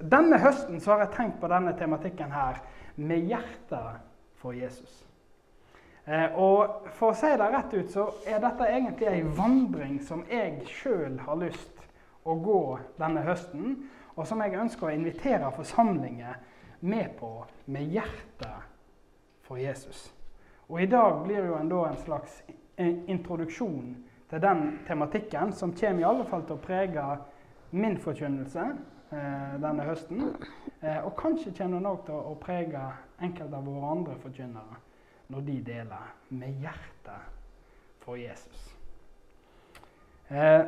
Denne høsten så har jeg tenkt på denne tematikken her med hjertet for Jesus. Eh, og for å si det rett ut, så er dette egentlig ei vandring som jeg sjøl har lyst å gå denne høsten, og som jeg ønsker å invitere forsamlinger med på med hjertet for Jesus. Og i dag blir jo en, en slags introduksjon til den tematikken, som kommer i alle fall til å prege min forkynnelse denne høsten. Eh, og kanskje kommer den òg til å prege enkelte av våre andre forkynnere når de deler med hjertet for Jesus. Eh,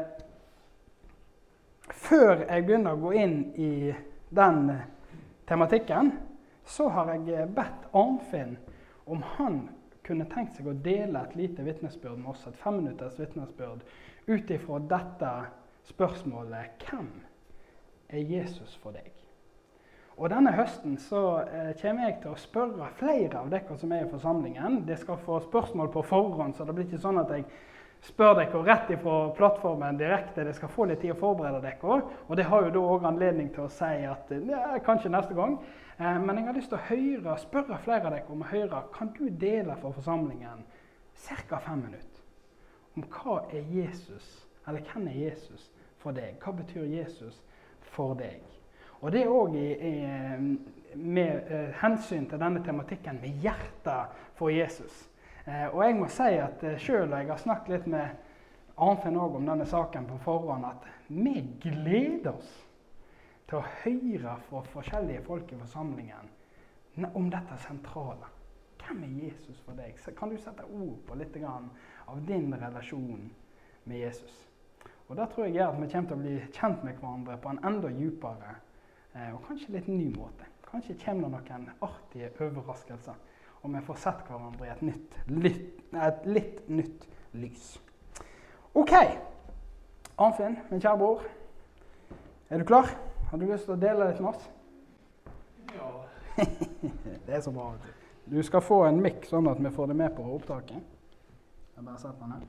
før jeg begynner å gå inn i den tematikken, så har jeg bedt Arnfinn om han kunne tenkt seg å dele et lite vitnesbyrd med oss, et femminutters vitnesbyrd, ut ifra dette spørsmålet Hvem er Jesus for deg? Og Denne høsten så eh, kommer jeg til å spørre flere av dere som er i forsamlingen. De skal få spørsmål på forhånd, så det blir ikke sånn at jeg spør dere rett ifra plattformen direkte. De skal få litt tid å forberede dere. Og det har jo da òg anledning til å si at ja, kanskje neste gang. Eh, men jeg har lyst til å høre, spørre flere av dere om å høre Kan du dele for forsamlingen ca. fem minutter om hva er Jesus, eller hvem er Jesus for deg? Hva betyr Jesus for deg? Og det er òg med eh, hensyn til denne tematikken med hjertet for Jesus. Eh, og jeg må si at eh, sjøl jeg har snakket litt med Arnfinn om denne saken på forhånd, at vi gleder oss til å høre fra forskjellige folk i forsamlingen om dette sentrale. Hvem er Jesus for deg? Kan du sette ord på litt av din relasjon med Jesus? Og Det tror jeg gjør at vi kommer til å bli kjent med hverandre på en enda dypere eh, og kanskje litt ny måte. Kanskje kommer det noen artige overraskelser, og vi får sett hverandre i et, nytt, litt, et litt nytt lys. OK. Arnfinn, min kjære bror. Er du klar? Har du lyst til å dele litt med oss? Ja. det er så bra. Du skal få en mikk, sånn at vi får det med på opptaket. Jeg bare setter den her.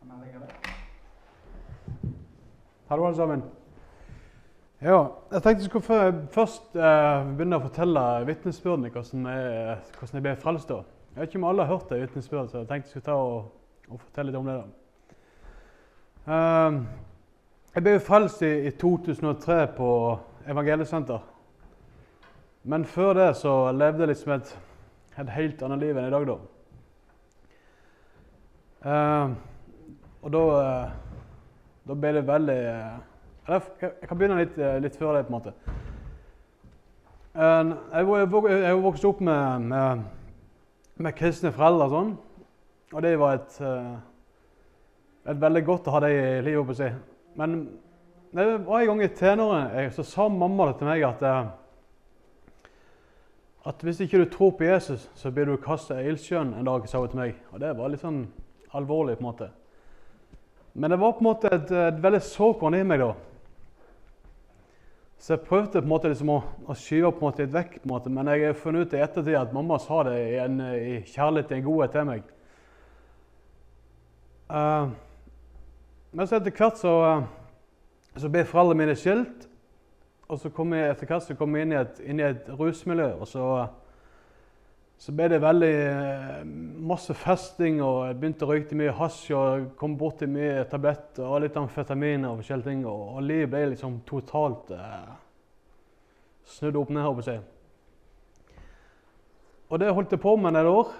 Den ligger der? Hallo, alle sammen. Ja, jeg tenkte jeg skulle først eh, begynne å fortelle vitnesbyrdene hvordan, hvordan, jeg ble frelst. da. Jeg vet ikke om alle har hørt det vitnesbyrdet, så jeg tenkte jeg skulle ta og, og, fortelle litt om det. da. Uh, jeg ble frelst i, i 2003 på Evangeliesenter. Men før det så levde jeg liksom et, et helt annet liv enn i dag, da. Uh, og da uh, da ble det veldig eh, eller, Jeg kan begynne litt, eh, litt, før det, på en måte. Jeg er vokst opp med, med, med kristne foreldre og sånn. Og det var et, eh, et veldig godt å ha det i livet. på seg. Men det var en gang i tenårene så sa mamma det til meg at, at hvis ikke du tror på Jesus, så blir du kastet i ildsjøen en dag. sa hun til meg. Og det var litt sånn alvorlig. på en måte. Men det var på en måte et, et veldig såkorn i meg da. Så jeg prøvde på en måte liksom å, å skyve på en måte litt vekk. på en måte, Men jeg har funnet ut i ettertid at mamma sa det i, en, i kjærlighet til en godhet til meg. Uh, men så etter hvert så, uh, så ble foreldrene mine skilt. Og så kom jeg etter hvert så kom jeg inn i et, inn i et rusmiljø. og så... Så ble det veldig eh, masse festing, og jeg begynte å røyke mye hasj og kom borti mye tabletter og litt amfetamin og forskjellige ting. Og, og livet ble liksom totalt eh, snudd opp ned, håper jeg. Og det holdt jeg på med et år.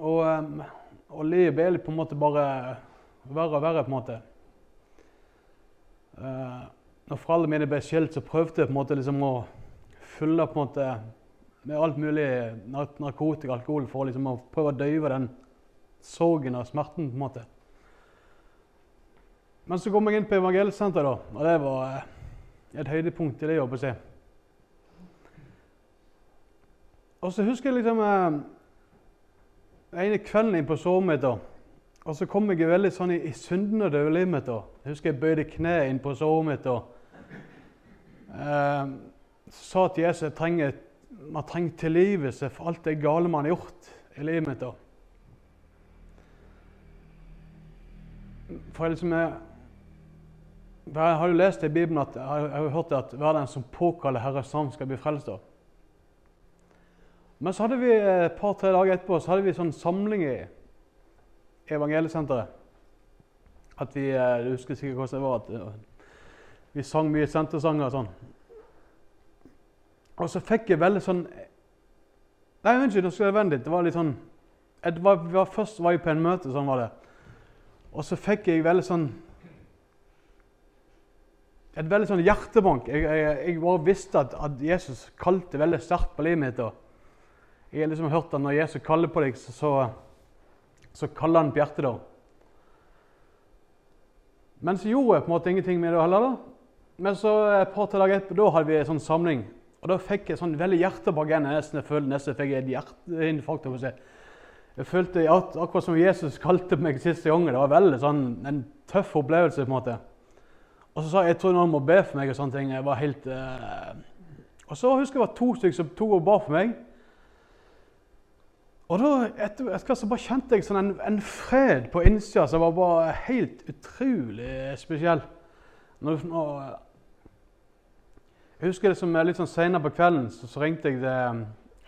Og, eh, og livet ble på en måte bare verre og verre, på en måte. Eh, når foreldrene mine ble skilt, så prøvde jeg på en måte liksom å fylle på en måte med alt mulig narkotika og alkohol for liksom å prøve å døyve den sorgen og smerten. på en måte. Men så kom jeg inn på evangelsenteret, og det var eh, et høydepunkt i det jobbet. si. Og så husker jeg liksom eh, ene kvelden inn på soverommet mitt, og så kom jeg veldig sånn i, i synden og dødelivet mitt. Jeg husker jeg bøyde kne inn på soverommet mitt og eh, sa til Jesus jeg trenger et man trenger tilgivelse for alt det gale man har gjort i livet mitt. For jeg liksom Jeg har jo lest i Bibelen at jeg har, jeg hørt at hver den som påkaller Herres navn, skal bli frelst. da. Men så hadde vi et par-tre dager etterpå så hadde vi sånn samling i Evangeliesenteret. At vi, eh, Du husker sikkert hvordan det var. at eh, Vi sang mye sentersanger og sånn. Og så fikk jeg veldig sånn Nei, unnskyld, nå skal jeg vende litt. Det var litt sånn jeg var, var, Først var jeg på en møte, sånn var det. Og så fikk jeg veldig sånn Et veldig sånn hjertebank. Jeg, jeg, jeg bare visste at, at, Jesus kalte veldig sterkt på livet mitt. Og jeg har liksom hørt at når Jesus kaller på deg, så, så, så kaller han på hjertet. da. Men så gjorde jeg på en måte ingenting med det heller. da. Men så et par til dager etterpå da hadde vi en sånn samling. Og da fikk jeg sånn veldig igjen. Nesten jeg følte nesten fikk et hjerteinfarkt. Jeg følte at, akkurat som Jesus kalte meg siste gang. Det var veldig sånn, en tøff opplevelse. på en måte. Og så sa jeg jeg tror noen må be for meg. Og sånne ting. Jeg var helt... Uh... Og så husker jeg det var to stykker som tok og ba for meg. Og da etter, etter så bare kjente jeg sånn en, en fred på innsida som var bare helt utrolig spesiell. Når, når, jeg husker det som litt sånn Senere på kvelden så, så, ringte jeg det,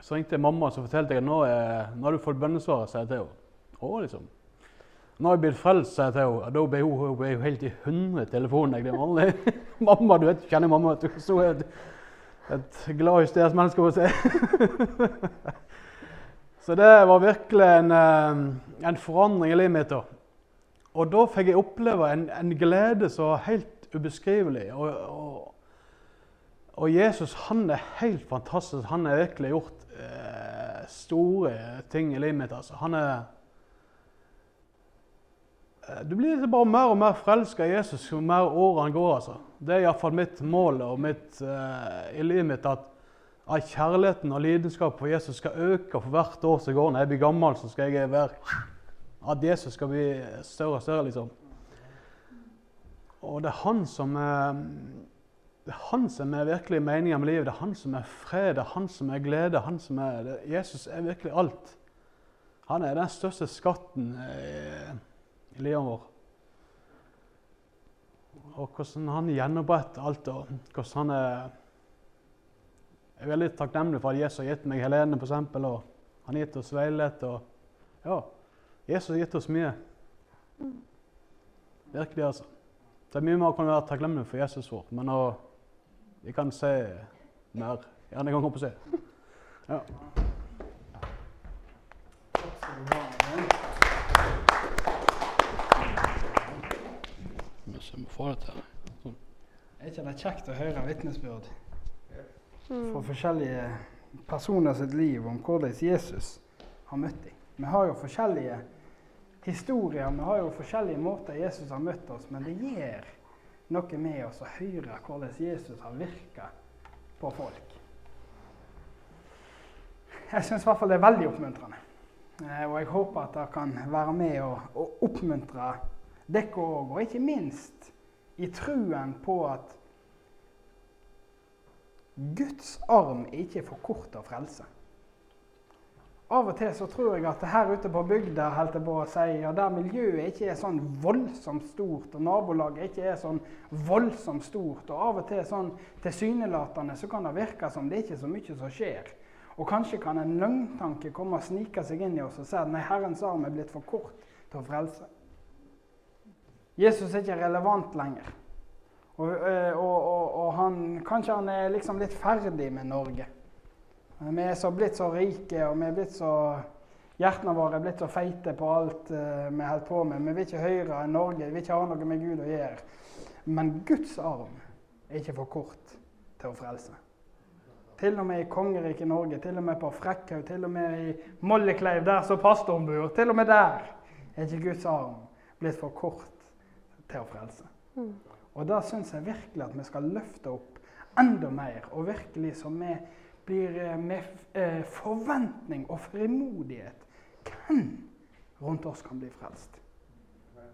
så ringte jeg mamma og fortalte at nå, er, nå har du fått bønnesvaret. sa jeg til henne. Liksom. Nå har jeg blitt frelst, sa jeg til henne. Da ble hun, ble helt i hundre telefoner. Det er vanlig. mamma, du vet, kjenner mamma. du så et, et glad hysterisk menneske. å se. Så det var virkelig en, en forandring i livet mitt. da. Og da fikk jeg oppleve en, en glede som var helt ubeskrivelig. Og, og, og, Jesus han er helt fantastisk. Han har virkelig gjort eh, store ting i livet mitt. Altså. Han er eh, Du blir bare mer og mer forelska i Jesus jo mer årene går. altså. Det er iallfall mitt mål og mitt, eh, i livet mitt. at at kjærligheten og lidenskap for Jesus skal øke for hvert år som går. Når jeg blir gammel, så skal jeg være At Jesus skal bli større og større, liksom. Og det er han som er det er han som er virkelig meninga med livet. Det er han som er fred, det er han som er glede. han som er, det, Jesus er virkelig alt. Han er den største skatten i, i livet vårt. Og hvordan han gjenoppretter alt, og hvordan han er jeg er veldig takknemlig for at Jesus har gitt meg Helene, for eksempel, og han har gitt oss veilighet. Og ja, Jesus har gitt oss mye. Virkelig, altså. Det er mye å kunne være takknemlig for Jesus for, men å, vi kan se mer gjerne en gang opp å se. Ja. Er ikke det kjekt å høre vitnesbyrd? fra forskjellige personer sitt liv om hvordan Jesus har møtt dem. Vi har jo forskjellige historier, vi har jo forskjellige måter Jesus har møtt oss, men det gjør noe med oss å høre hvordan Jesus har virka på folk. Jeg syns i hvert fall det er veldig oppmuntrende. Eh, og jeg håper at det kan være med å, å oppmuntre dere òg, og ikke minst i truen på at Guds arm er ikke for kort å frelse. Av og til så tror jeg at her ute på bygda helt på å si, ja, der miljøet ikke er sånn voldsomt stort, og nabolaget ikke er sånn voldsomt stort, og av og til sånn tilsynelatende så kan det virke som det ikke er så mye som skjer. Og kanskje kan en løgntanke komme og snike seg inn i oss og si at nei, Herrens arm er blitt for kort til å frelse. Jesus er ikke relevant lenger. Og, eh, og, og, og han, kanskje han er liksom litt ferdig med Norge. Vi er så blitt så rike, og vi er blitt så Hjertene våre er blitt så feite på alt uh, vi holder på med. Vi vil ikke høre enn Norge, vi vil ikke ha noe med Gud å gjøre. Men Guds arm er ikke for kort til å frelse. Til og med i kongeriket Norge, til og med på Frekkhaug, til og med i Mollekleiv, der som pastoren bor. Til og med der er ikke Guds arm blitt for kort til å frelse. Mm. Og da syns jeg virkelig at vi skal løfte opp enda mer, og virkelig som vi blir eh, med eh, forventning og frimodighet Hvem rundt oss kan bli frelst?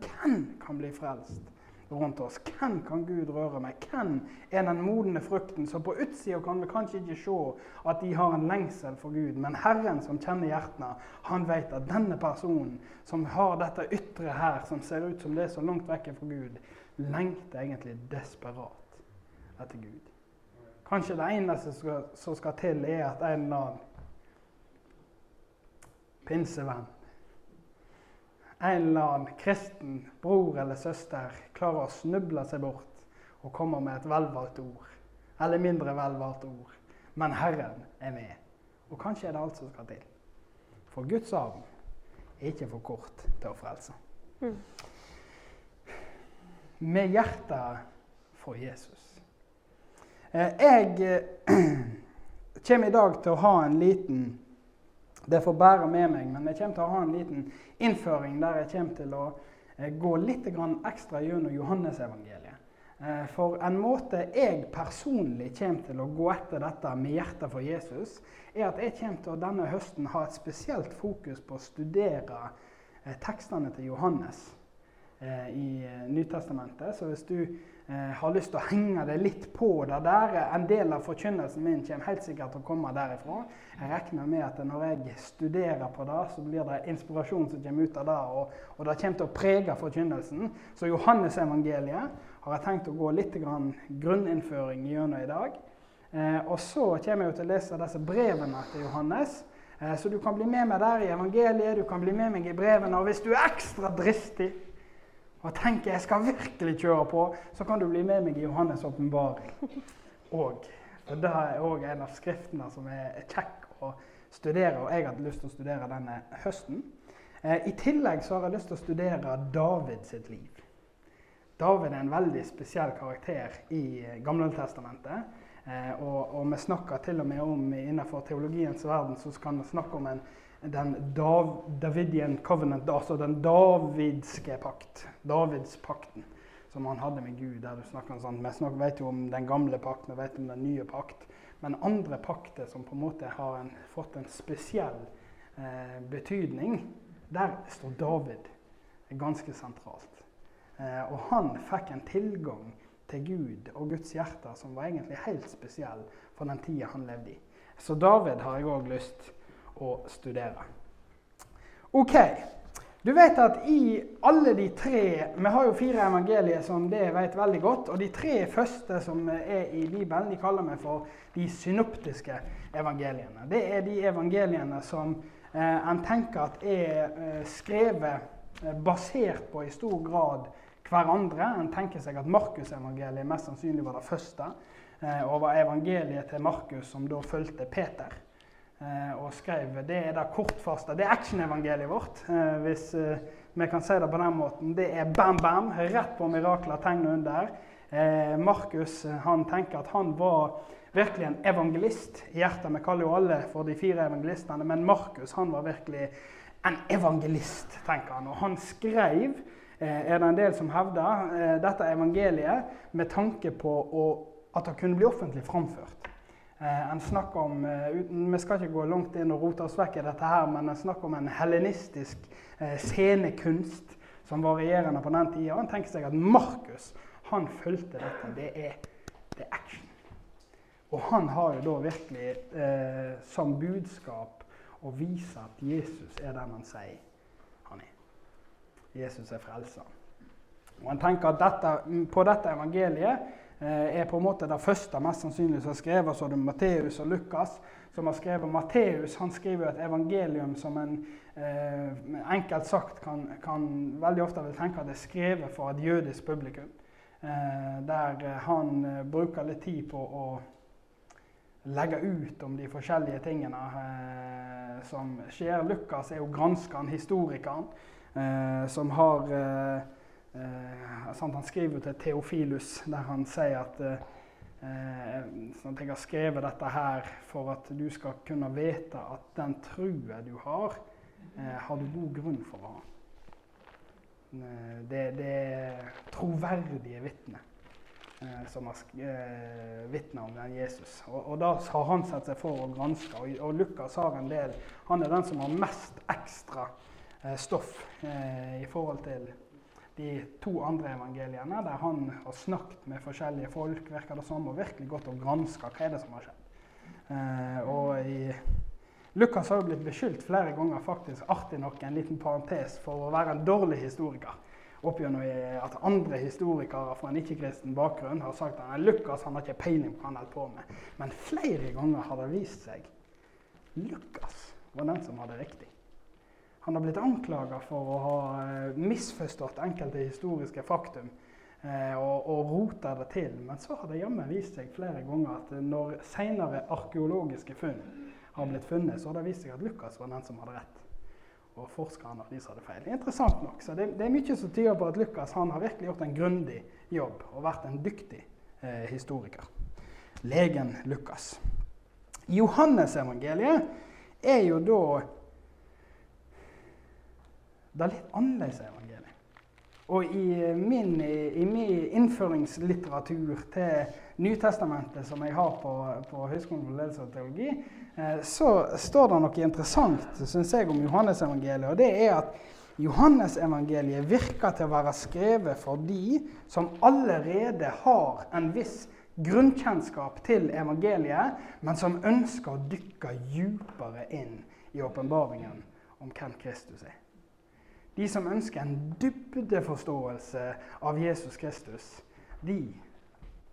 Hvem kan bli frelst rundt oss? Hvem kan Gud røre med? Hvem er den modne frukten? som på utsida kan vi kanskje ikke se at de har en lengsel for Gud, men Herren som kjenner hjertene, han vet at denne personen som har dette ytre her, som ser ut som det er så langt vekk fra Gud, lengter egentlig desperat etter Gud. Kanskje det eneste som skal, som skal til, er at en eller annen pinsevenn, en eller annen kristen bror eller søster klarer å snuble seg bort og kommer med et velvalgt ord. Eller mindre velvalgt ord. Men Herren er med. Og kanskje er det alt som skal til. For Guds arm er ikke for kort til å frelse. Mm. Med hjertet for Jesus. Eh, Jeg eh, kommer i dag til å ha en liten Det får bære med meg, men jeg kommer til å ha en liten innføring der jeg kommer til å eh, gå litt ekstra gjennom Johannesevangeliet. For en måte jeg personlig kommer til å gå etter dette med hjertet for Jesus, er at jeg kommer til å denne høsten ha et spesielt fokus på å studere tekstene til Johannes i eh, Nytestamentet. Så hvis du eh, har lyst til å henge deg litt på det der, eh, en del av forkynnelsen min kommer helt sikkert til å komme derifra. Jeg regner med at når jeg studerer på det, så blir det inspirasjon som kommer ut av det, og, og det kommer til å prege forkynnelsen. Så Johannesevangeliet har jeg tenkt å gå litt grann grunninnføring gjennom i dag. Eh, og så kommer jeg til å lese disse brevene til Johannes. Eh, så du kan bli med meg der i evangeliet, du kan bli med meg i brevene. Og hvis du er ekstra dristig og tenker jeg skal virkelig kjøre på, så kan du bli med meg i Johannes' åpenbaring. Og det er òg en av skriftene som er kjekk å studere, og jeg har lyst til å studere denne høsten. Eh, I tillegg så har jeg lyst til å studere David sitt liv. David er en veldig spesiell karakter i Gamle-testamentet. Eh, og, og vi snakker til og med om innenfor teologiens verden så kan vi snakke om en, den Dav, Davidian covenant, altså den davidske pakt. Davidspakten som han hadde med Gud. der du snakker sånn. Vi snakker, vet jo om den gamle pakt, vi vet om den nye pakt. Men andre pakter som på en måte har en, fått en spesiell eh, betydning, der står David ganske sentralt. Eh, og han fikk en tilgang til Gud og Guds hjerte som var egentlig helt spesiell for den tida han levde i. Så David har jeg òg lyst å studere. OK. Du vet at i alle de tre Vi har jo fire evangelier som det vet veldig godt. Og de tre første som er i Bibelen, de kaller vi for de synoptiske evangeliene. Det er de evangeliene som eh, en tenker at er eh, skrevet eh, basert på i stor grad hverandre. En tenker seg at Markusevangeliet mest sannsynlig var det første. Eh, og var evangeliet til Markus som da fulgte Peter. Eh, og skrev Det er det kortfaste. Det er actionevangeliet vårt, eh, hvis eh, vi kan si det på den måten. Det er bam, bam, rett på mirakler, tegn og under. Markus han tenker at han var virkelig en evangelist i hjertet. Vi kaller jo alle for de fire evangelistene, men Markus han var virkelig en evangelist, tenker han. Og han skrev, er det en del som hevder, dette evangeliet med tanke på å, at det kunne bli offentlig framført. Eh, en snakker om, eh, Vi skal ikke gå langt inn og rote oss vekk i dette, her, men en snakker om en hellenistisk eh, scenekunst som var regjerende på den tida. Han tenker seg at Markus han fulgte dette. Det er, det er action. Og han har jo da virkelig eh, som budskap å vise at Jesus er den han sier han er. Jesus er frelser. Og han tenker at dette, På dette evangeliet er på en måte det første mest sannsynlig som er skrevet. Så er det Matteus og Lukas som har skrevet. Matteus han skriver et evangelium som en eh, enkelt sagt kan, kan veldig ofte vil tenke at det er skrevet for et jødisk publikum. Eh, der eh, han eh, bruker litt tid på å legge ut om de forskjellige tingene eh, som skjer. Lukas er jo granskeren, historikeren, eh, som har eh, eh, Han skriver til Theofilus der han sier at eh, eh, sånn at jeg har skrevet dette her for at du skal kunne vite at den trua du har, eh, har du god grunn for å ha. Eh, Det, det er troverdige vitner eh, som har eh, vitna om den Jesus. Og, og da har han sett seg for å granske. Og, og Lukas har en del Han er den som har mest ekstra eh, stoff eh, i forhold til de to andre evangeliene, der han har snakket med forskjellige folk virker det som, og virkelig gått og granska hva er det som har skjedd. Eh, og i Lukas har jo blitt beskyldt flere ganger, faktisk artig nok, en liten parentes, for å være en dårlig historiker. opp gjennom at andre historikere fra en ikke-kristen bakgrunn har sagt at Lukas han har ikke peiling på hva han holder på med. Men flere ganger har det vist seg Lukas var den som hadde riktig. Han har blitt anklaga for å ha eh, misforstått enkelte historiske faktum eh, og, og rota det til. Men så har det jammen vist seg flere ganger at når senere arkeologiske funn har blitt funnet, så har det vist seg at Lukas var den som hadde rett. Og forskerne de som hadde feil. Interessant nok. Så det, det, er mye som tyder på at Lukas har virkelig gjort en grundig jobb og vært en dyktig eh, historiker. Legen Lukas. Johannesevangeliet er jo da det er litt annerledes evangeliet. Og i min, i min, innføringslitteratur til Nytestamentet, som jeg har på, på Høgskolen for ledelse og teologi, eh, så står det noe interessant synes jeg, om Johannesevangeliet. Og det er at Johannesevangeliet virker til å være skrevet for de som allerede har en viss grunnkjennskap til evangeliet, men som ønsker å dykke dypere inn i åpenbaringen om hvem Kristus er. De som ønsker en dybdeforståelse av Jesus Kristus, de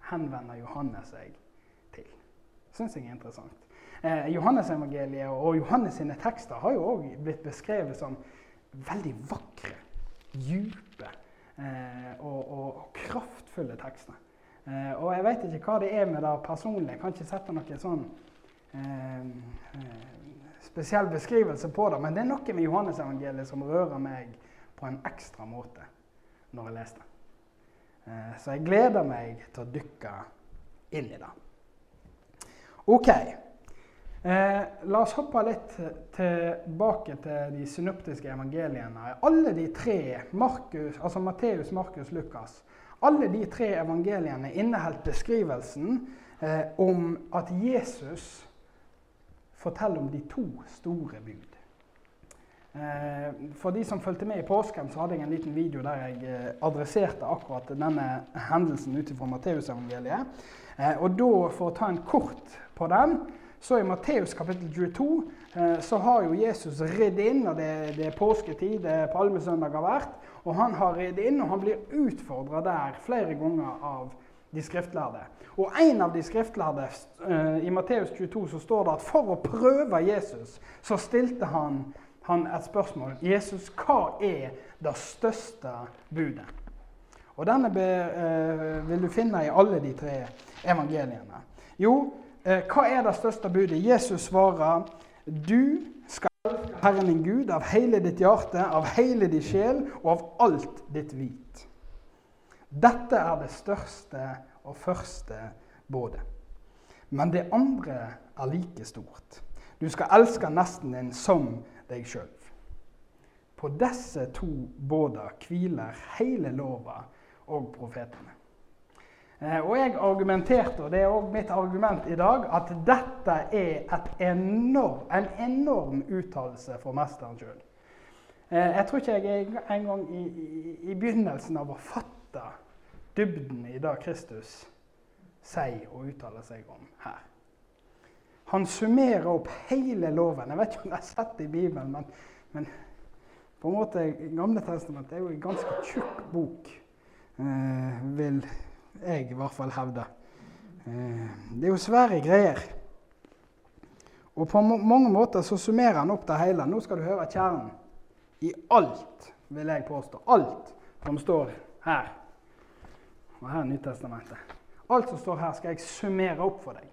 henvender Johannes seg til. Syns jeg er interessant. Eh, Johannes-evangeliet og Johannes sine tekster har jo òg blitt beskrevet som veldig vakre, dype eh, og, og, og, kraftfulle tekster. Eh, og jeg vet ikke hva det er med det personlige. Jeg kan ikke sette noe sånn eh, eh spesiell beskrivelse på det, men det er noe med Johannes-evangeliet som rører meg på en ekstra måte når jeg leser det. Eh, så jeg gleder meg til å dykke inn i det. OK. Eh, la oss hoppe litt tilbake til de synoptiske evangeliene. Alle de tre, Markus, altså Matteus, Markus, Lukas, alle de tre evangeliene inneholdt beskrivelsen eh, om at Jesus fortelle om de to store bud. Eh, for de som fulgte med i påsken, så hadde jeg en liten video der jeg eh, adresserte akkurat denne hendelsen ut fra Matteusevangeliet. Eh, og da, for å ta en kort på den, så i Matteus kapittel 22 så har jo Jesus ridd inn, og det, det er påsketid, det er palmesøndag har vært. Og han har ridd inn, og han blir utfordra der flere ganger av de skriftlærde. Og en av de skriftlærde uh, i Matteus 22 så står det at for å prøve Jesus, så stilte han, han et spørsmål. Jesus, hva er det største budet? Og denne be, uh, vil du finne i alle de tre evangeliene. Jo, uh, hva er det største budet? Jesus svarer du skal elske Herren din Gud av hele ditt hjerte, av hele din sjel og av alt ditt vit. Dette er det største og første budet. Men det andre er like stort. Du skal elske nesten din som deg sjøl. På disse to båder hviler hele lova og profetene. Eh, og jeg argumenterte, og det er òg mitt argument i dag, at dette er enorm, en enorm uttalelse for mesteren sjøl. Eh, jeg tror ikke jeg engang i, i, i begynnelsen av å fatte dybden i det Kristus sier og uttaler seg om her. Han summerer opp hele loven. Jeg vet ikke om det er sett i Bibelen, men, men på en måte Gamle testamentet er jo en ganske tjukk bok, eh, vil jeg i hvert fall hevde. Eh, det er jo svære greier. Og på mange måter så summerer han opp det hele. Nå skal du høre kjernen i alt, vil jeg påstå. Alt som står her og her er Nytestamentet. Alt som står her, skal jeg summere opp for deg.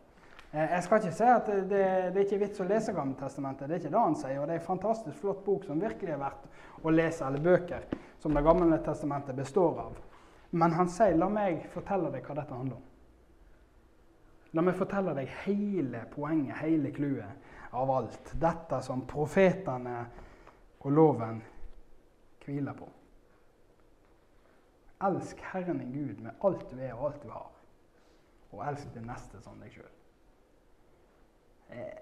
Eh, jeg skal ikke si at det, det, er ikke vits å lese Gammeltestamentet. Det er ikke det han sier. Og det er en fantastisk flott bok som virkelig er verdt å lese, eller bøker som Det gamle testamentet består av. Men han sier 'la meg fortelle deg hva dette handler om'. La meg fortelle deg hele poenget, hele clouet av alt. Dette som profetene og loven hviler på. Elsk Herren din Gud med alt du er og alt du har. Og elsk det neste som deg sjøl. Jeg,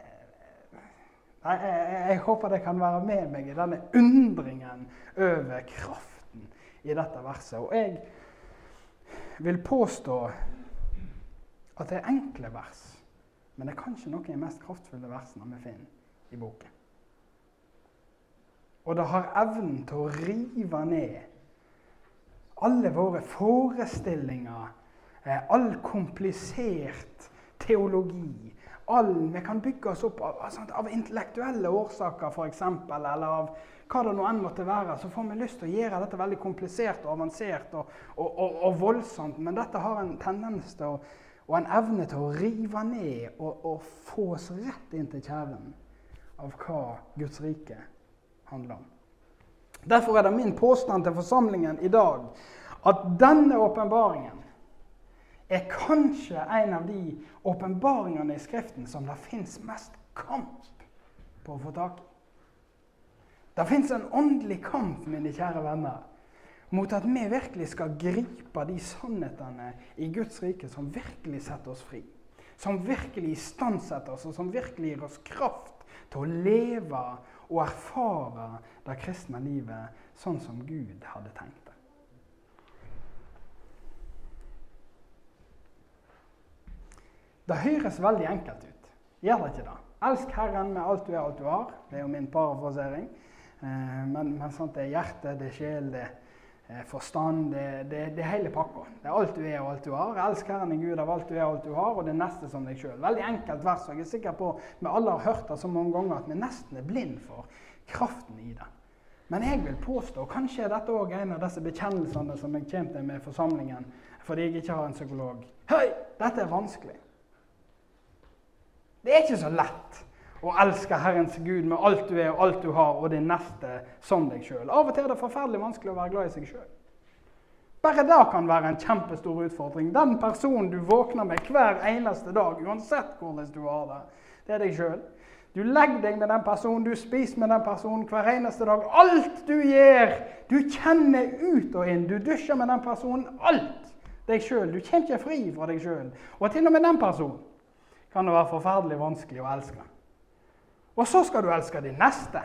jeg, jeg, jeg, håper det kan være med meg i denne undringen over kraften i dette verset. Og jeg vil påstå at det er enkle vers, men det er kanskje noen av de mest kraftfulle versene vi finner i boken. Og det har evnen til å rive ned alle våre forestillinger, eh, all komplisert teologi all, Vi kan bygge oss opp av, av, av intellektuelle årsaker, f.eks., eller av hva det nå enn måtte være. Så får vi lyst til å gjøre dette veldig komplisert og avansert og, og, og, og voldsomt. Men dette har en tendens til å, og en evne til å rive ned og, få oss rett inn til kjernen av hva Guds rike handler om. Derfor er det min påstand til forsamlingen i dag at denne åpenbaringen er kanskje en av de åpenbaringene i Skriften som det fins mest kamp på å få tak i. Det fins en åndelig kamp, mine kjære venner, mot at vi virkelig skal gripe de sannhetene i Guds rike som virkelig setter oss fri. Som virkelig istandsetter oss, og som virkelig gir oss kraft til å leve og erfare det kristne livet sånn som Gud hadde tenkt det. Det høres veldig enkelt ut, gjør det ikke det? Elsk Herren med alt du er, alt du har. Det er jo min parafrasering. Eh, men, men sant, det er hjerte, det er sjel, det er forstand. Det, det, det er hele pakka. Det er alt du er og alt du har. Elsk Herren i Gud av alt du er og alt du har, og det neste som deg sjøl. Veldig enkelt vers. og Jeg er sikker på vi alle har hørt det så mange ganger at vi nesten er blind for kraften i det. Men jeg vil påstå, kanskje er dette òg en av disse bekjennelsene som jeg kommer til med forsamlingen fordi jeg ikke har en psykolog. Høy! dette er vanskelig. Det er ikke så lett å elsker Herrens Gud med alt du er og alt du har, og din neste som deg sjøl. Av og til er det forferdelig vanskelig å være glad i seg sjøl. Bare det kan være en kjempestor utfordring. Den personen du våkner med hver eneste dag, uansett hvordan du har det, det er deg sjøl. Du legger deg med den personen, du spiser med den personen hver eneste dag. Alt du gjør, du kjenner ut og inn. Du dusjer med den personen. Alt deg sjøl. Du kommer ikke fri fra deg sjøl. Og til og med den personen kan det være forferdelig vanskelig å elske. Og så skal du elske din neste.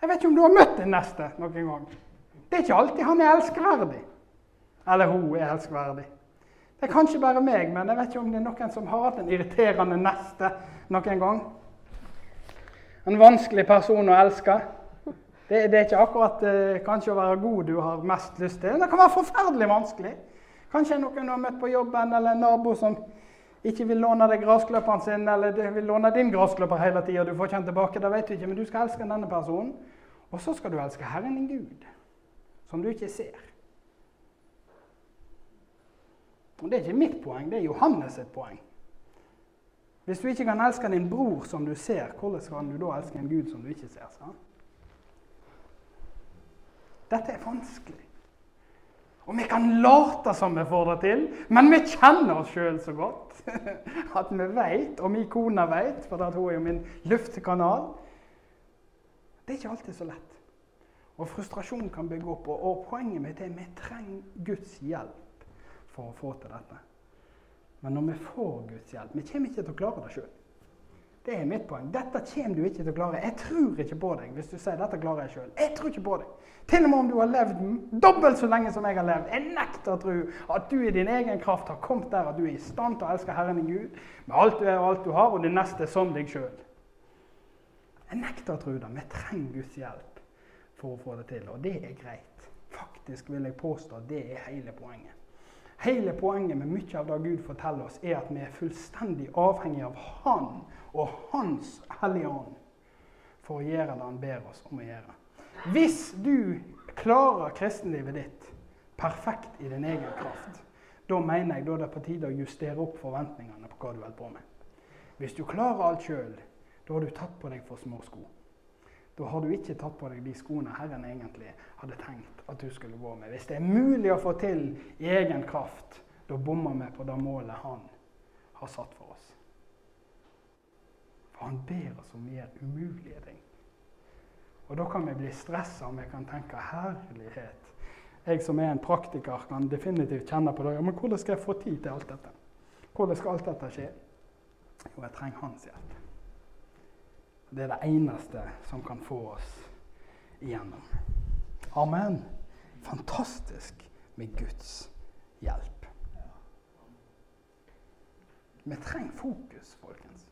Jeg vet ikke om du har møtt din neste noen gang. Det er ikke alltid han er elskverdig. Eller hun er elskverdig. Det er kanskje bare meg, men jeg vet ikke om det er noen som har hatt en irriterende neste noen gang. En vanskelig person å elske. Det, det er ikke akkurat eh, kanskje å være god du har mest lyst til. Det kan være forferdelig vanskelig. Kanskje noen du har møtt på jobben, eller en nabo som ikke vil låne deg grasklipperen sin, eller vil låne din grasklipper hele tida. Du får ikke den tilbake, det vet du ikke, men du skal elske denne personen. Og så skal du elske Herren din Gud, som du ikke ser. Og Det er ikke mitt poeng, det er Johannes sitt poeng. Hvis du ikke kan elske din bror som du ser, hvordan kan du da elske en Gud som du ikke ser? Sant? Dette er vanskelig. Og vi kan late som vi får det til, men vi kjenner oss sjøl så godt at vi vet, og min kone vet, for hun er jo min luftkanal Det er ikke alltid så lett. Og frustrasjon kan bygge opp. Og, og poenget mitt er at vi trenger Guds hjelp for å få til dette. Men når vi får Guds hjelp Vi kommer ikke til å klare det sjøl. Det er mitt poeng. Dette kommer du ikke til å klare. Jeg tror ikke på deg hvis du sier dette klarer jeg sjøl. Jeg tror ikke på deg. Til og med om du har levd dobbelt så lenge som jeg har levd. Jeg nekter å tro at du i din egen kraft har kommet der at du er i stand til å elske Herren i Gud med alt du er og alt du har, og det neste er som deg sjøl. Jeg nekter å tro det. Vi trenger Guds hjelp for å få det til, og det er greit. Faktisk vil jeg påstå at det er hele poenget. Hele poenget med mye av det Gud forteller oss, er at vi er fullstendig avhengig av Han og Hans Hellige Ånd for å gjøre det Han ber oss om å gjøre. Hvis du klarer kristenlivet ditt perfekt i din egen kraft, da mener jeg da det er på tide å justere opp forventningene på hva du holder på med. Hvis du klarer alt sjøl, da har du tatt på deg for små sko. Da har du ikke tatt på deg de skoene Herren egentlig hadde tenkt at du skulle gå med. Hvis det er mulig å få til i egen kraft, da bommer vi på det målet Han har satt for oss. For han ber oss om mer umulige ting. Og da kan vi bli stressa, om vi kan tenke herlighet. Jeg som er en praktiker, kan definitivt kjenne på det. Ja, men hvordan skal jeg få tid til alt dette? Hvordan skal alt dette skje? Jo, jeg trenger hans hjelp. Det er det eneste som kan få oss igjennom. Amen. Fantastisk med Guds hjelp. Vi trenger fokus, folkens.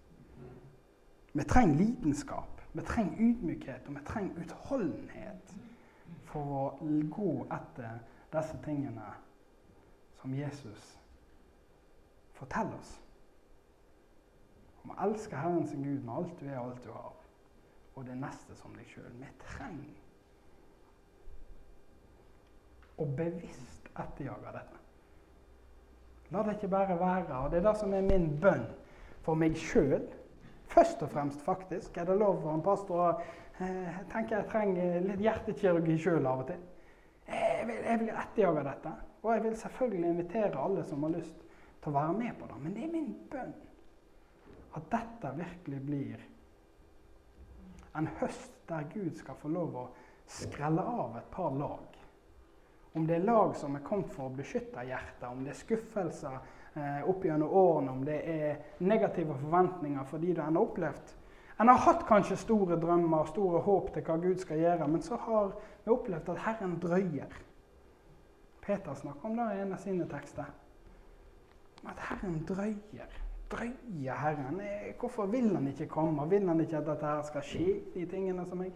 Vi trenger lidenskap, vi trenger ydmykhet og vi trenger utholdenhet for å gå etter disse tingene som Jesus forteller oss. Om å elske Herren sin Gud med alt du er og alt du har, og det neste som deg sjøl. Vi trenger å bevisst etterjage dette. La det ikke bare være. Og det er det som er min bønn for meg sjøl. Først og fremst, faktisk. Er det lov for en pastor å eh, tenke jeg trenger litt hjertekirurgi sjøl av og til? Jeg vil, jeg vil etterjage dette. Og jeg vil selvfølgelig invitere alle som har lyst til å være med på det. Men det er min bønn at dette virkelig blir en høst der Gud skal få lov å skrelle av et par lag. Om det er lag som er kommet for å beskytte hjertet, om det er skuffelser opp gjennom årene, om det er negative forventninger for de du har opplevd En har hatt kanskje store drømmer og store håp til hva Gud skal gjøre, men så har vi opplevd at Herren drøyer. Peter snakker om det i en av sine tekster. At Herren drøyer. Drøyer Herren. Eh, hvorfor vil han ikke komme? Vil han ikke at dette skal skje, de tingene som jeg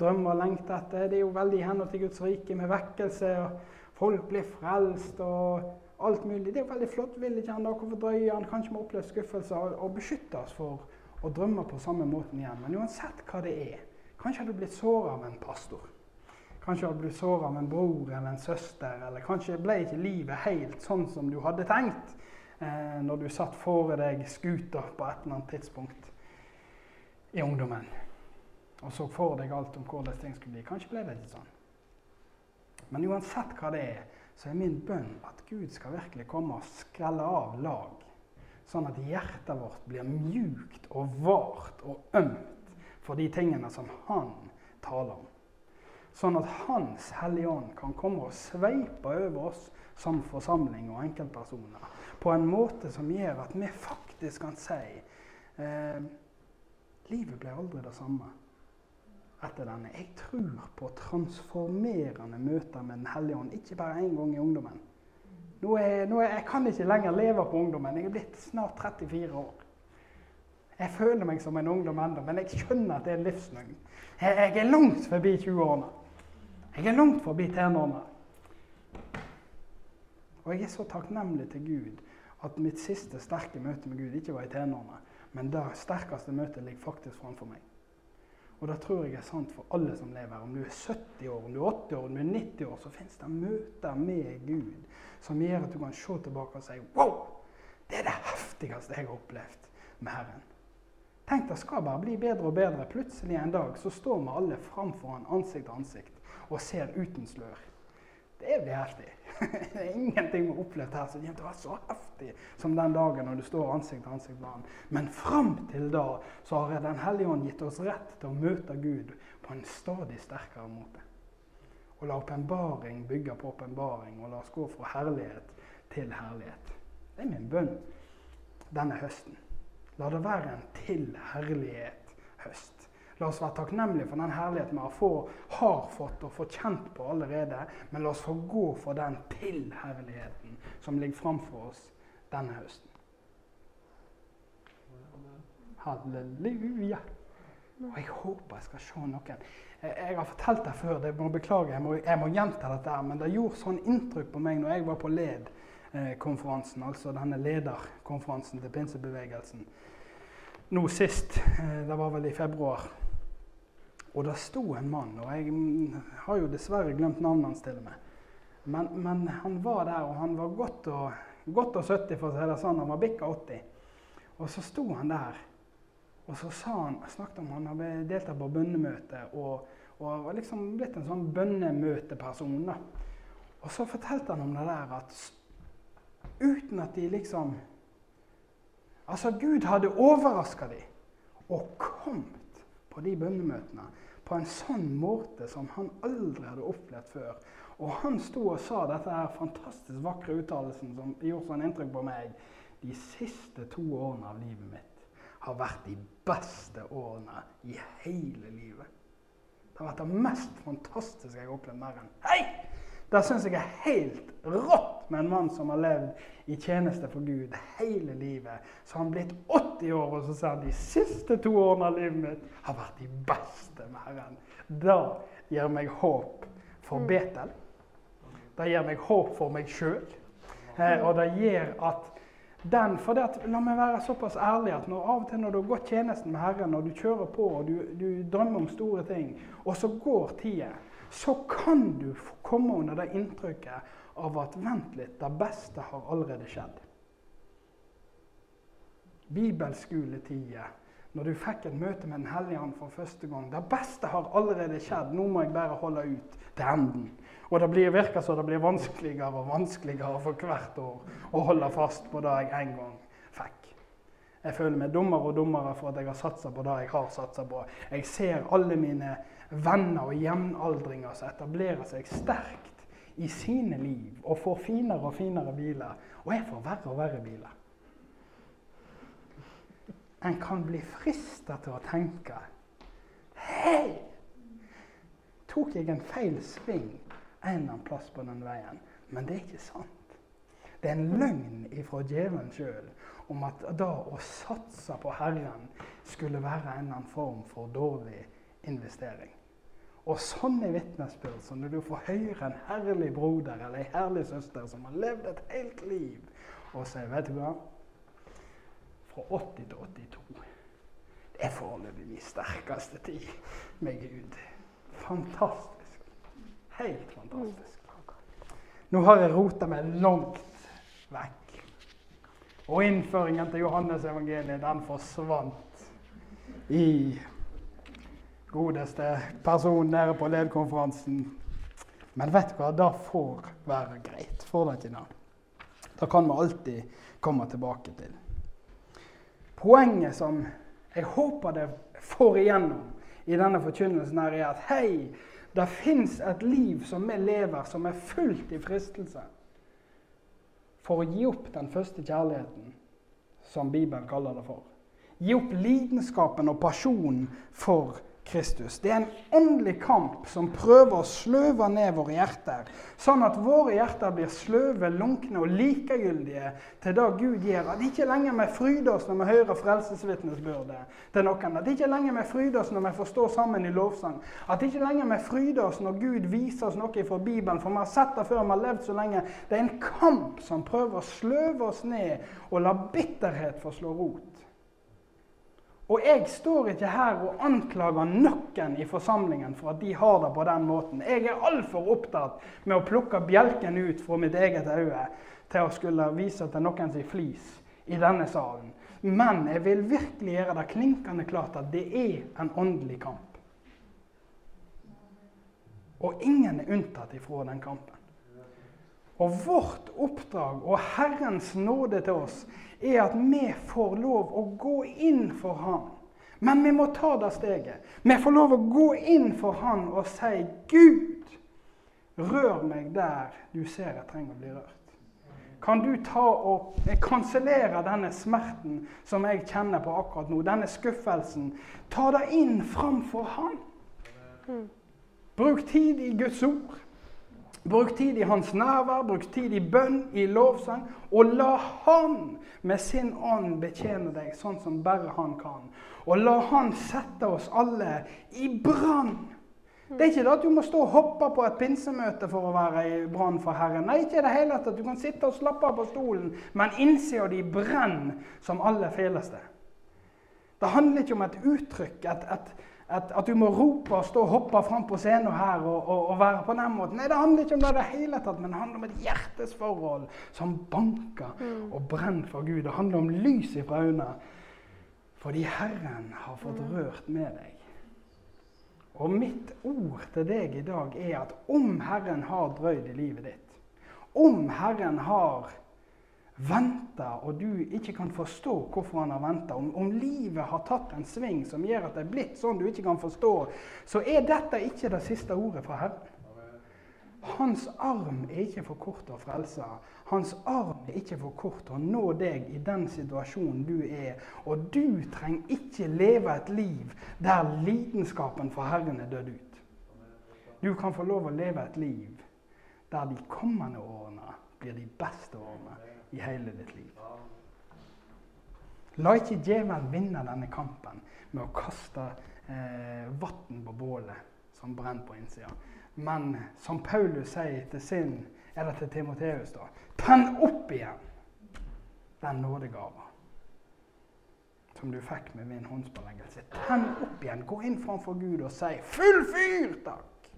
drømmer og lengter etter. Det er jo veldig i henhold til Guds rike med vekkelse, og folk blir frelst og alt mulig. Det er jo veldig flott. Vil ikke han da? Hvorfor drøyer han? Kanskje vi opplever skuffelser og, og beskytte oss for å drømme på samme måten igjen. Men uansett hva det er Kanskje har du blitt såra av en pastor. Kanskje har du blitt såra av en bror eller en søster. Eller kanskje ble ikke livet helt sånn som du hadde tenkt eh, når du satt fore deg skuta på et eller annet tidspunkt i ungdommen og så for deg alt om hvordan ting skulle bli. Kanskje ble det ikke sånn. Men uansett hva det er, så er min bønn at Gud skal virkelig komme og skrelle av lag. Sånn at hjertet vårt blir mjukt og vart og ømt for de tingene som Han taler om. Sånn at Hans Hellige Ånd kan komme og sveipe over oss som forsamling og enkeltpersoner på en måte som gjør at vi faktisk kan si eh, livet ble aldri det samme etter denne. Jeg tror på transformerende møter med Den hellige ånd, ikke bare én gang i ungdommen. Nå er, nå er, jeg kan ikke lenger leve på ungdommen. Jeg er blitt snart 34 år. Jeg føler meg som en ungdom ennå, men jeg skjønner at det er livsløgn. Jeg, jeg, er langt forbi 20-årene. Jeg er langt forbi tenårene. Og jeg er så takknemlig til Gud at mitt siste sterke møte med Gud ikke var i tenårene, men det sterkeste møtet ligger faktisk framfor meg. Og det tror jeg er sant for alle som lever. Om du er 70 år, om du er 80 år, om du er 90 år, så fins det møter med Gud som gjør at du kan se tilbake og si Wow! Det er det heftigste jeg har opplevd med Herren. Tenk, det skal bare bli bedre og bedre. Plutselig en dag så står vi alle framfor han ansikt til ansikt og ser uten slør. Det blir heftig. det er ingenting vi har opplevd her som kommer til å være så heftig som den dagen når du står ansikt til ansikt med ham. Men fram til da så har Den hellige ånd gitt oss rett til å møte Gud på en stadig sterkere måte. Og la åpenbaring bygge på åpenbaring, og la oss gå fra herlighet til herlighet. Det er min bønn denne høsten. La det være en til herlighet høst. La oss være takknemlige for den herligheten vi har, har fått og fått kjent på allerede. Men la oss få gå for den tilherligheten som ligger framfor oss denne høsten. Halleluja. Og jeg håper jeg skal se noen. Jeg har fortalt det før, det må beklage, jeg må, jeg må gjenta dette. her, Men det gjorde sånn inntrykk på meg når jeg var på LED-konferansen, altså denne lederkonferansen til pinsebevegelsen. Nå sist, eh, det var vel i februar. Og det sto en mann, og jeg har jo dessverre glemt navnet hans til og med. Men, men, han var der, og han var godt og, godt og 70, for å si det sånn. Han var bikka 80. Og så sto han der, og så sa han, snakket om han hadde deltatt på bønnemøte og, og var liksom blitt en sånn bønnemøteperson. da. Og så fortalte han om det der at uten at de liksom Altså, Gud hadde overraska dem og kommet på de bønnemøtene på en sånn måte som han aldri hadde opplevd før. Og han sto og sa dette her fantastisk vakre uttalelsen som gjorde sånn inntrykk på meg. De siste to årene av livet mitt har vært de beste årene i hele livet. Det har vært det mest fantastiske jeg har opplevd mer enn Hei! Det syns jeg er helt rått med en mann som har levd i tjeneste for Gud hele livet. Så han blitt 80 år, og så sier han de siste to årene av livet mitt har vært de beste med Herren. Det gir meg håp for mm. Betel. Det gir meg håp for meg sjøl. Eh, og det gjør at den For det at, la meg være såpass ærlig at når av og til når du har gått tjenesten med Herren, og du kjører på og du, du drømmer om store ting, og så går tida, så kan du komme under det inntrykket av at vent litt, det beste har allerede skjedd. Bibelskoletida, når du fikk et møte med Den hellige ånd for første gang. Det beste har allerede skjedd, nå må jeg bare holde ut til enden. Og det virker som det blir vanskeligere og vanskeligere for hvert år å holde fast på det jeg en gang. Jeg føler meg dummere og dummere for at jeg har satsa på det jeg har satsa på. Jeg ser alle mine venner og jevnaldringer som etablerer seg sterkt i sine liv og får finere og finere biler. Og jeg får verre og verre biler. En kan bli frista til å tenke Hei! Tok jeg en feil sving en eller annen plass på den veien. Men det er ikke sant. Det er en løgn ifra djevelen sjøl om at da å satse på Herren skulle være en annen form for dårlig investering. Og sånne vitnesbyrd, så når du får høre en herlig broder eller en herlig søster som har levd et helt liv, og sier Vet du hva? Fra 80 til 82. Det er foreløpig min sterkeste tid med Gud. Fantastisk. Helt fantastisk. Nå har jeg rota meg langt vekk. Og innføringen til Johannes evangeliet, den forsvant i godeste person nede på ledkonferansen. Men vet du hva, det får være greit. Får det ikke det? Det kan vi alltid komme tilbake til. Poenget som jeg håper det får igjennom i denne forkynnelsen, her er at hei, det fins et liv som vi lever, som er fullt i fristelse for å gi opp den første kjærligheten, som Bibelen kaller det for. Gi opp lidenskapen og pasjonen for Kristus. Det er en åndelig kamp som prøver å sløve ned våre hjerter, sånn at våre hjerter blir sløve, lunkne og likegyldige til det Gud gjør. At ikke lenger vi fryder oss når vi hører frelsesvitnesbyrde til noen. At ikke lenger vi fryder oss når vi får stå sammen i lovsang. At ikke lenger vi fryder oss når Gud viser oss noe fra Bibelen, for vi har sett det før, vi har levd så lenge. Det er en kamp som prøver å sløve oss ned og la bitterhet få slå rot. Og jeg står ikke her og anklager noen i forsamlingen for at de har det på den måten. Jeg er altfor opptatt med å plukke bjelken ut fra mitt eget øye til å skulle vise til noen sin flis i denne salen. Men jeg vil virkelig gjøre det klinkende klart at det er en åndelig kamp. Og ingen er unntatt ifra den kampen. Og vårt oppdrag og Herrens nåde til oss er at vi får lov å gå inn for Han. Men vi må ta det steget. Vi får lov å gå inn for Han og si, 'Gud, rør meg der du ser jeg trenger å bli rørt'. Kan du ta og kansellere denne smerten som jeg kjenner på akkurat nå? Denne skuffelsen. Ta det inn framfor Han. Mm. Bruk tid i Guds ord. Bruk tid i hans nærvær, bruk tid i bønn, i lovsang. Og la han med sin ånd betjene deg sånn som bare han kan. Og la han sette oss alle i brann. Det er ikke det at du må stå og hoppe på et pinsemøte for å være i brann for Herren. Nei, ikke det hele tatt. Du kan sitte og slappe av på stolen, men innsida de brenner som aller feleste. Det handler ikke om et uttrykk, et, et, at, at, du må rope og stå og hoppe fram på scenen her og, og, og, være på den måten. Nei, det handler ikke om det i det hele tatt, men det handler om et hjertesforhold som banker mm. og brenner for Gud. Det handler om lys ifra øynene. Fordi Herren har fått mm. rørt med deg. Og mitt ord til deg i dag er at om Herren har drøyd i livet ditt, om Herren har venter, og du ikke kan forstå hvorfor han har venta, om, om, livet har tatt en sving som gjør at det er blitt sånn du ikke kan forstå, så er dette ikke det siste ordet fra Herren. Hans arm er ikke for kort å frelse. Hans arm er ikke for kort å nå deg i den situasjonen du er. Og du trenger ikke leve et liv der lidenskapen for Herren er dødd ut. Du kan få lov å leve et liv der de kommende årene blir de beste årene i hele ditt liv. La ikke djevelen vinne denne kampen med å kaste eh, vann på bålet som brenner på innsida. Men som Paulus sier til sin eller til Timoteus, da. Tenn opp igjen den nådegava som du fikk med min håndspåleggelse. Tenn opp igjen. Gå inn framfor Gud og si 'full fyr', takk.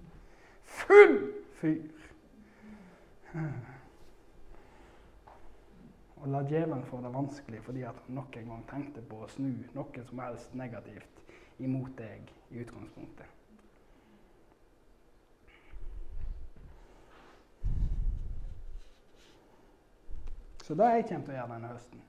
Full fyr. Og la djevelen få det vanskelig fordi at han nok en gang tenkte på å snu noe som helst negativt imot deg i utgangspunktet. Så det jeg kommer til å gjøre denne høsten,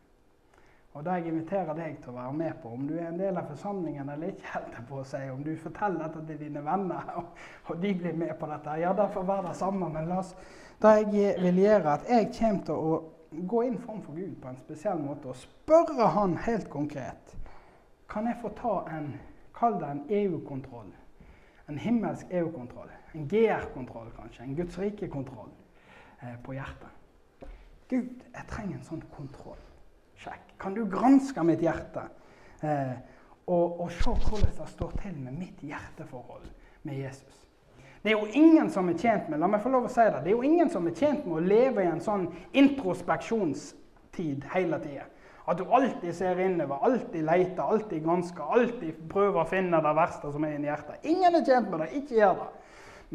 og det jeg inviterer deg til å være med på, om du er en del av forsamlingen eller ikke, helt på å si, om du forteller dette til dine venner, og, og de blir med på dette, ja, det får være det samme. Men la oss, det jeg vil gjøre, at jeg kommer til å gå inn framfor Gud på en spesiell måte og spørre Han helt konkret Kan jeg få ta en Kall det en EU-kontroll. En himmelsk EU-kontroll. En GR-kontroll, kanskje. En Guds rike-kontroll eh, på hjertet. Gud, jeg trenger en sånn kontroll. Sjekk. Kan du granske mitt hjerte eh, og, og, se hvordan det står til med mitt hjerteforhold med Jesus? Det er jo ingen som er tjent med la meg få lov å si det, det er jo ingen som er tjent med å leve i en sånn introspeksjonstid hele tida. At du alltid ser innover, alltid leter, alltid gransker, alltid prøver å finne det verste som er inni hjertet. Ingen er tjent med det, ikke gjør det.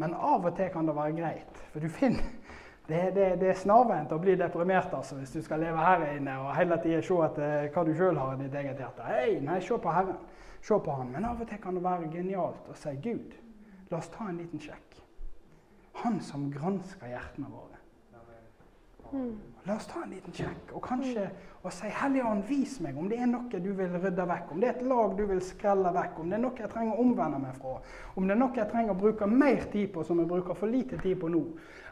Men av og til kan det være greit. For du finner Det, det, det er snarveint å bli deprimert altså, hvis du skal leve her inne og hele tida se etter hva du sjøl har i ditt eget hjerte. Hei, nei, se på Herren. Se på Han. Men av og til kan det være genialt å si Gud, la oss ta en liten sjekk. Han som gransker hjertene våre. La oss ta en liten sjekk og kanskje og si Hellige vis meg om det er noe du vil rydde vekk, om det er et lag du vil skrelle vekk, om det er noe jeg trenger å omvende meg fra, om det er noe jeg trenger å bruke mer tid på som jeg bruker for lite tid på nå,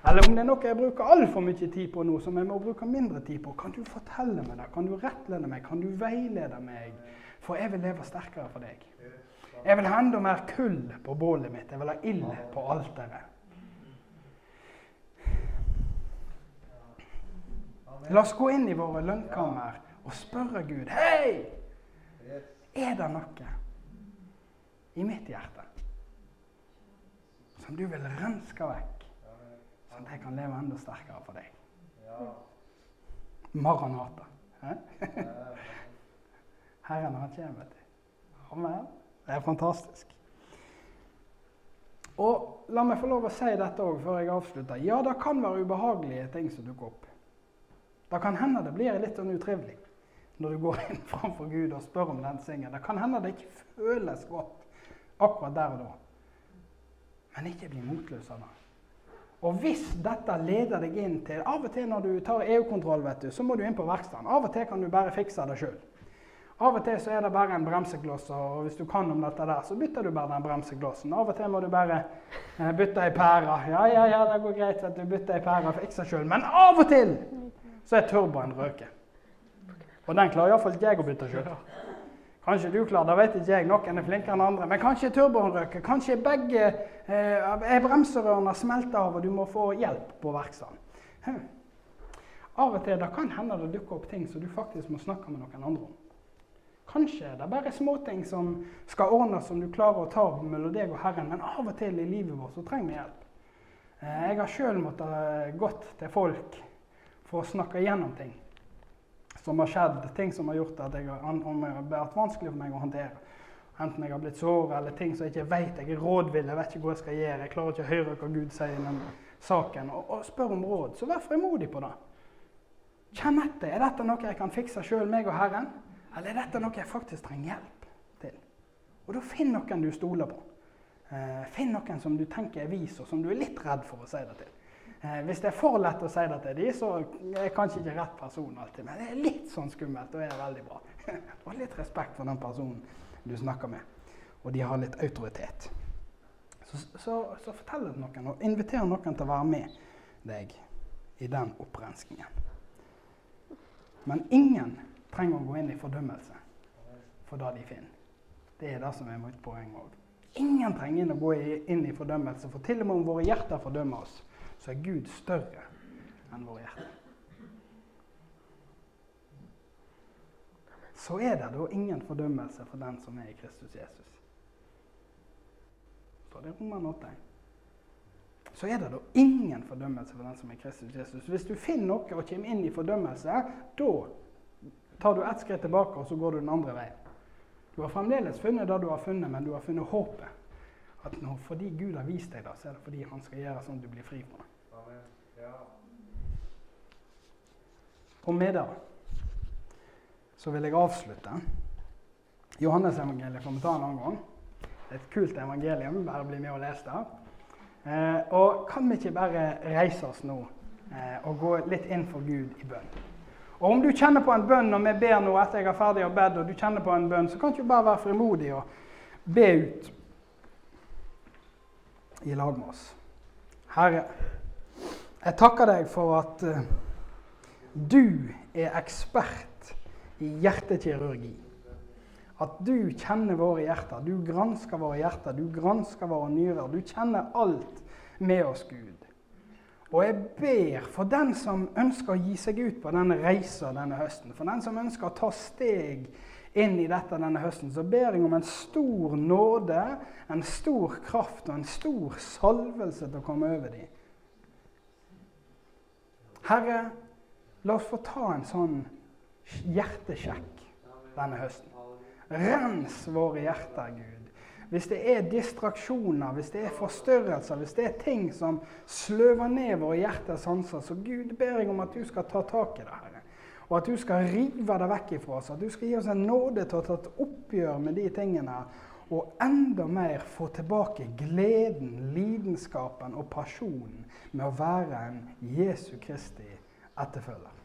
eller om det er noe jeg bruker altfor mye tid på nå som jeg må bruke mindre tid på. Kan du fortelle meg det? Kan du rettlede meg? Kan du veilede meg? For jeg vil leve sterkere for deg. Jeg vil ha enda mer kull på bålet mitt. Jeg vil ha ild på alteret. La oss gå inn i våre lønnkammer og spørre Gud Hei! Er det noe i mitt hjerte som du vil renske vekk, sånn at jeg kan leve enda sterkere for deg? Maranata. Herren, han kommer, vet du. Amen. Det er fantastisk. Og La meg få lov å si dette òg før jeg avslutter. Ja, det kan være ubehagelige ting som dukker opp. Det kan hende det blir litt sånn utrivelig når du går inn framfor Gud og spør om den singen. Det kan hende det ikke føles godt akkurat der og da. Men ikke bli motløs av det. Og hvis dette leder deg inn til Av og til når du tar EU-kontroll, vet du, så må du inn på verkstedet. Av og til kan du bare fikse det sjøl. Av og til så er det bare en bremsekloss, og hvis du kan om dette der, så bytter du bare den bremseklossen. Av og til må du bare eh, bytte ei pære. Ja, ja, ja, det går greit, at du bytter ei pære ikke seg sjøl. Men av og til så er turboen røket. Og den klarer iallfall ikke jeg å bytte sjøl. Kanskje du klarer det, vet ikke jeg. Noen er flinkere enn andre. Men kanskje turboen røker. Kanskje begge eh, bremserørene smelter av, og du må få hjelp på verkstedet. Hm. Av og til det kan hende det dukker opp ting som du faktisk må snakke med noen andre om. Kanskje det er bare småting som skal ordnes, som du klarer å ta mellom deg og Herren. Men av og til i livet vårt så trenger vi hjelp. Eh, jeg har sjøl måttet gått til folk for å snakke igjennom ting som har skjedd, ting som har gjort at jeg har, om vært vanskelig for meg å håndtere. Enten jeg har blitt såret, eller ting som jeg ikke vet. Jeg er rådvill, jeg vet ikke hva jeg skal gjøre. Jeg klarer ikke å høre hva Gud sier i den saken. Og, og spør om råd. Så vær frimodig på det. Kjenn etter. Er dette noe jeg kan fikse sjøl, meg og Herren? Eller er dette noe jeg faktisk trenger hjelp til? Og da finn noen du stoler på. Eh, finn noen som du tenker er vis, og som du er litt redd for å si det til. Eh, hvis det er for lett å si det til dem, så er jeg kanskje ikke rett person alltid. Men det er litt sånn skummelt, og er veldig bra. og litt respekt for den personen du snakker med, og de har litt autoritet. Så, så, så fortell det noen, og inviter noen til å være med deg i den opprenskningen. Men ingen trenger å gå inn i fordømmelse for det de finner. Det er det som er mitt poeng òg. Ingen trenger å gå inn i fordømmelse, for til og med om våre hjerter fordømmer oss, så er Gud større enn våre hjerter. Så er det da ingen fordømmelse for den som er i Kristus Jesus. Så det er Roman 8. så er det da ingen fordømmelse for den som er i Kristus Jesus. Hvis du finner noe og kommer inn i fordømmelse, da tar du ett skritt tilbake, og så går du den andre veien. Du har fremdeles funnet det du har funnet, men du har funnet håpet. At nå, fordi Gud har vist deg det, så er det fordi han skal gjøre sånn at du blir fri fra det. Og med det så vil jeg avslutte. Johannes-evangeliet får vi ta en annen gang. Det er et kult evangelium. Bare bli med og les det. Eh, og kan vi ikke bare reise oss nå eh, og gå litt inn for Gud i bønn? Og om du kjenner på en bønn når vi ber nå etter jeg er ferdig å bedt, og du kjenner på en bønn, så kan du bare være frimodig og be ut i lag med oss. Herre, jeg takker deg for at uh, du er ekspert i hjertekirurgi. At du kjenner våre hjerter, du gransker våre hjerter, du gransker våre nyrer. Du kjenner alt med oss, Gud. Og jeg ber for den som ønsker å gi seg ut på denne reisa denne høsten, for den som ønsker å ta steg inn i dette denne høsten, så ber jeg om en stor nåde, en stor kraft og en stor salvelse til å komme over dem. Herre, la oss få ta en sånn hjertesjekk denne høsten. Rens våre hjerter, Gud. Hvis det er distraksjoner, hvis det er forstørrelser, hvis det er ting som sløver ned våre hjerters sanser, så Gud ber jeg om at du skal ta tak i det, Herre. Og at du skal rive det vekk ifra oss. At du skal gi oss en nåde til å ta et oppgjør med de tingene. Og enda mer få tilbake gleden, lidenskapen og pasjonen med å være en Jesu Kristi etterfølger.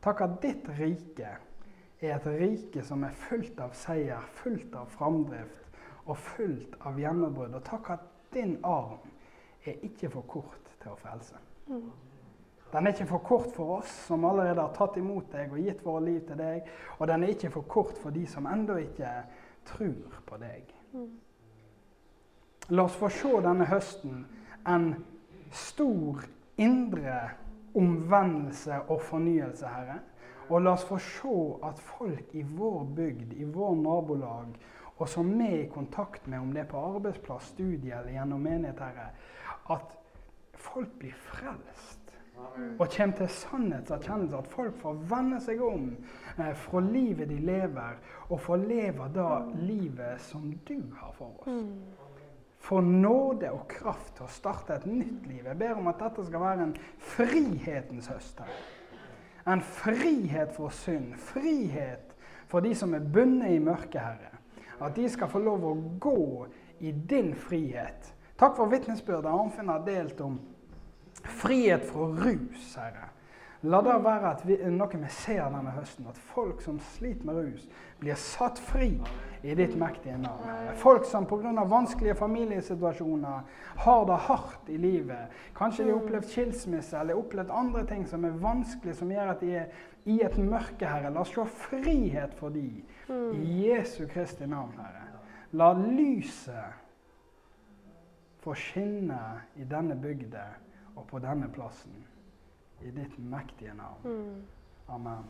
Takk at ditt rike er et rike som er fullt av seier, fullt av framdrift og fullt av gjennombrudd. Og takk at din arm er ikke for kort til å frelse. Den er ikke for kort for oss som allerede har tatt imot deg og gitt våre liv til deg. Og den er ikke for kort for de som ennå ikke tror på deg. La oss få se denne høsten en stor indre omvendelse og fornyelse, Herre. Og la oss få se at folk i vår bygd, i vår nabolag, og som vi er i kontakt med, om det er på arbeidsplass, studie eller gjennom menighet, Herre, at folk blir frelst. Og kommer til sannhetserkjennelse. At folk får vende seg om eh, fra livet de lever, og får leve da livet som du har for oss. Mm få nåde og kraft til å starte et nytt liv. Jeg ber om at dette skal være en frihetens høst. En frihet for synd. Frihet for de som er bundet i mørket, Herre. At de skal få lov å gå i din frihet. Takk for vitnesbyrdet Arnfinn har delt om frihet fra rus, Herre. La det være vi, noe vi ser denne høsten, at folk som sliter med rus, blir satt fri i ditt mektige navn. Folk som pga. vanskelige familiesituasjoner har det hardt i livet. Kanskje de har opplevd skilsmisse eller opplevd andre ting som er vanskelig, som gjør at de er i et mørke, Herre. La oss se frihet for dem i Jesu Kristi navn, Herre. La lyset få skinne i denne bygda og på denne plassen i ditt mektige navn. Mm. Amen.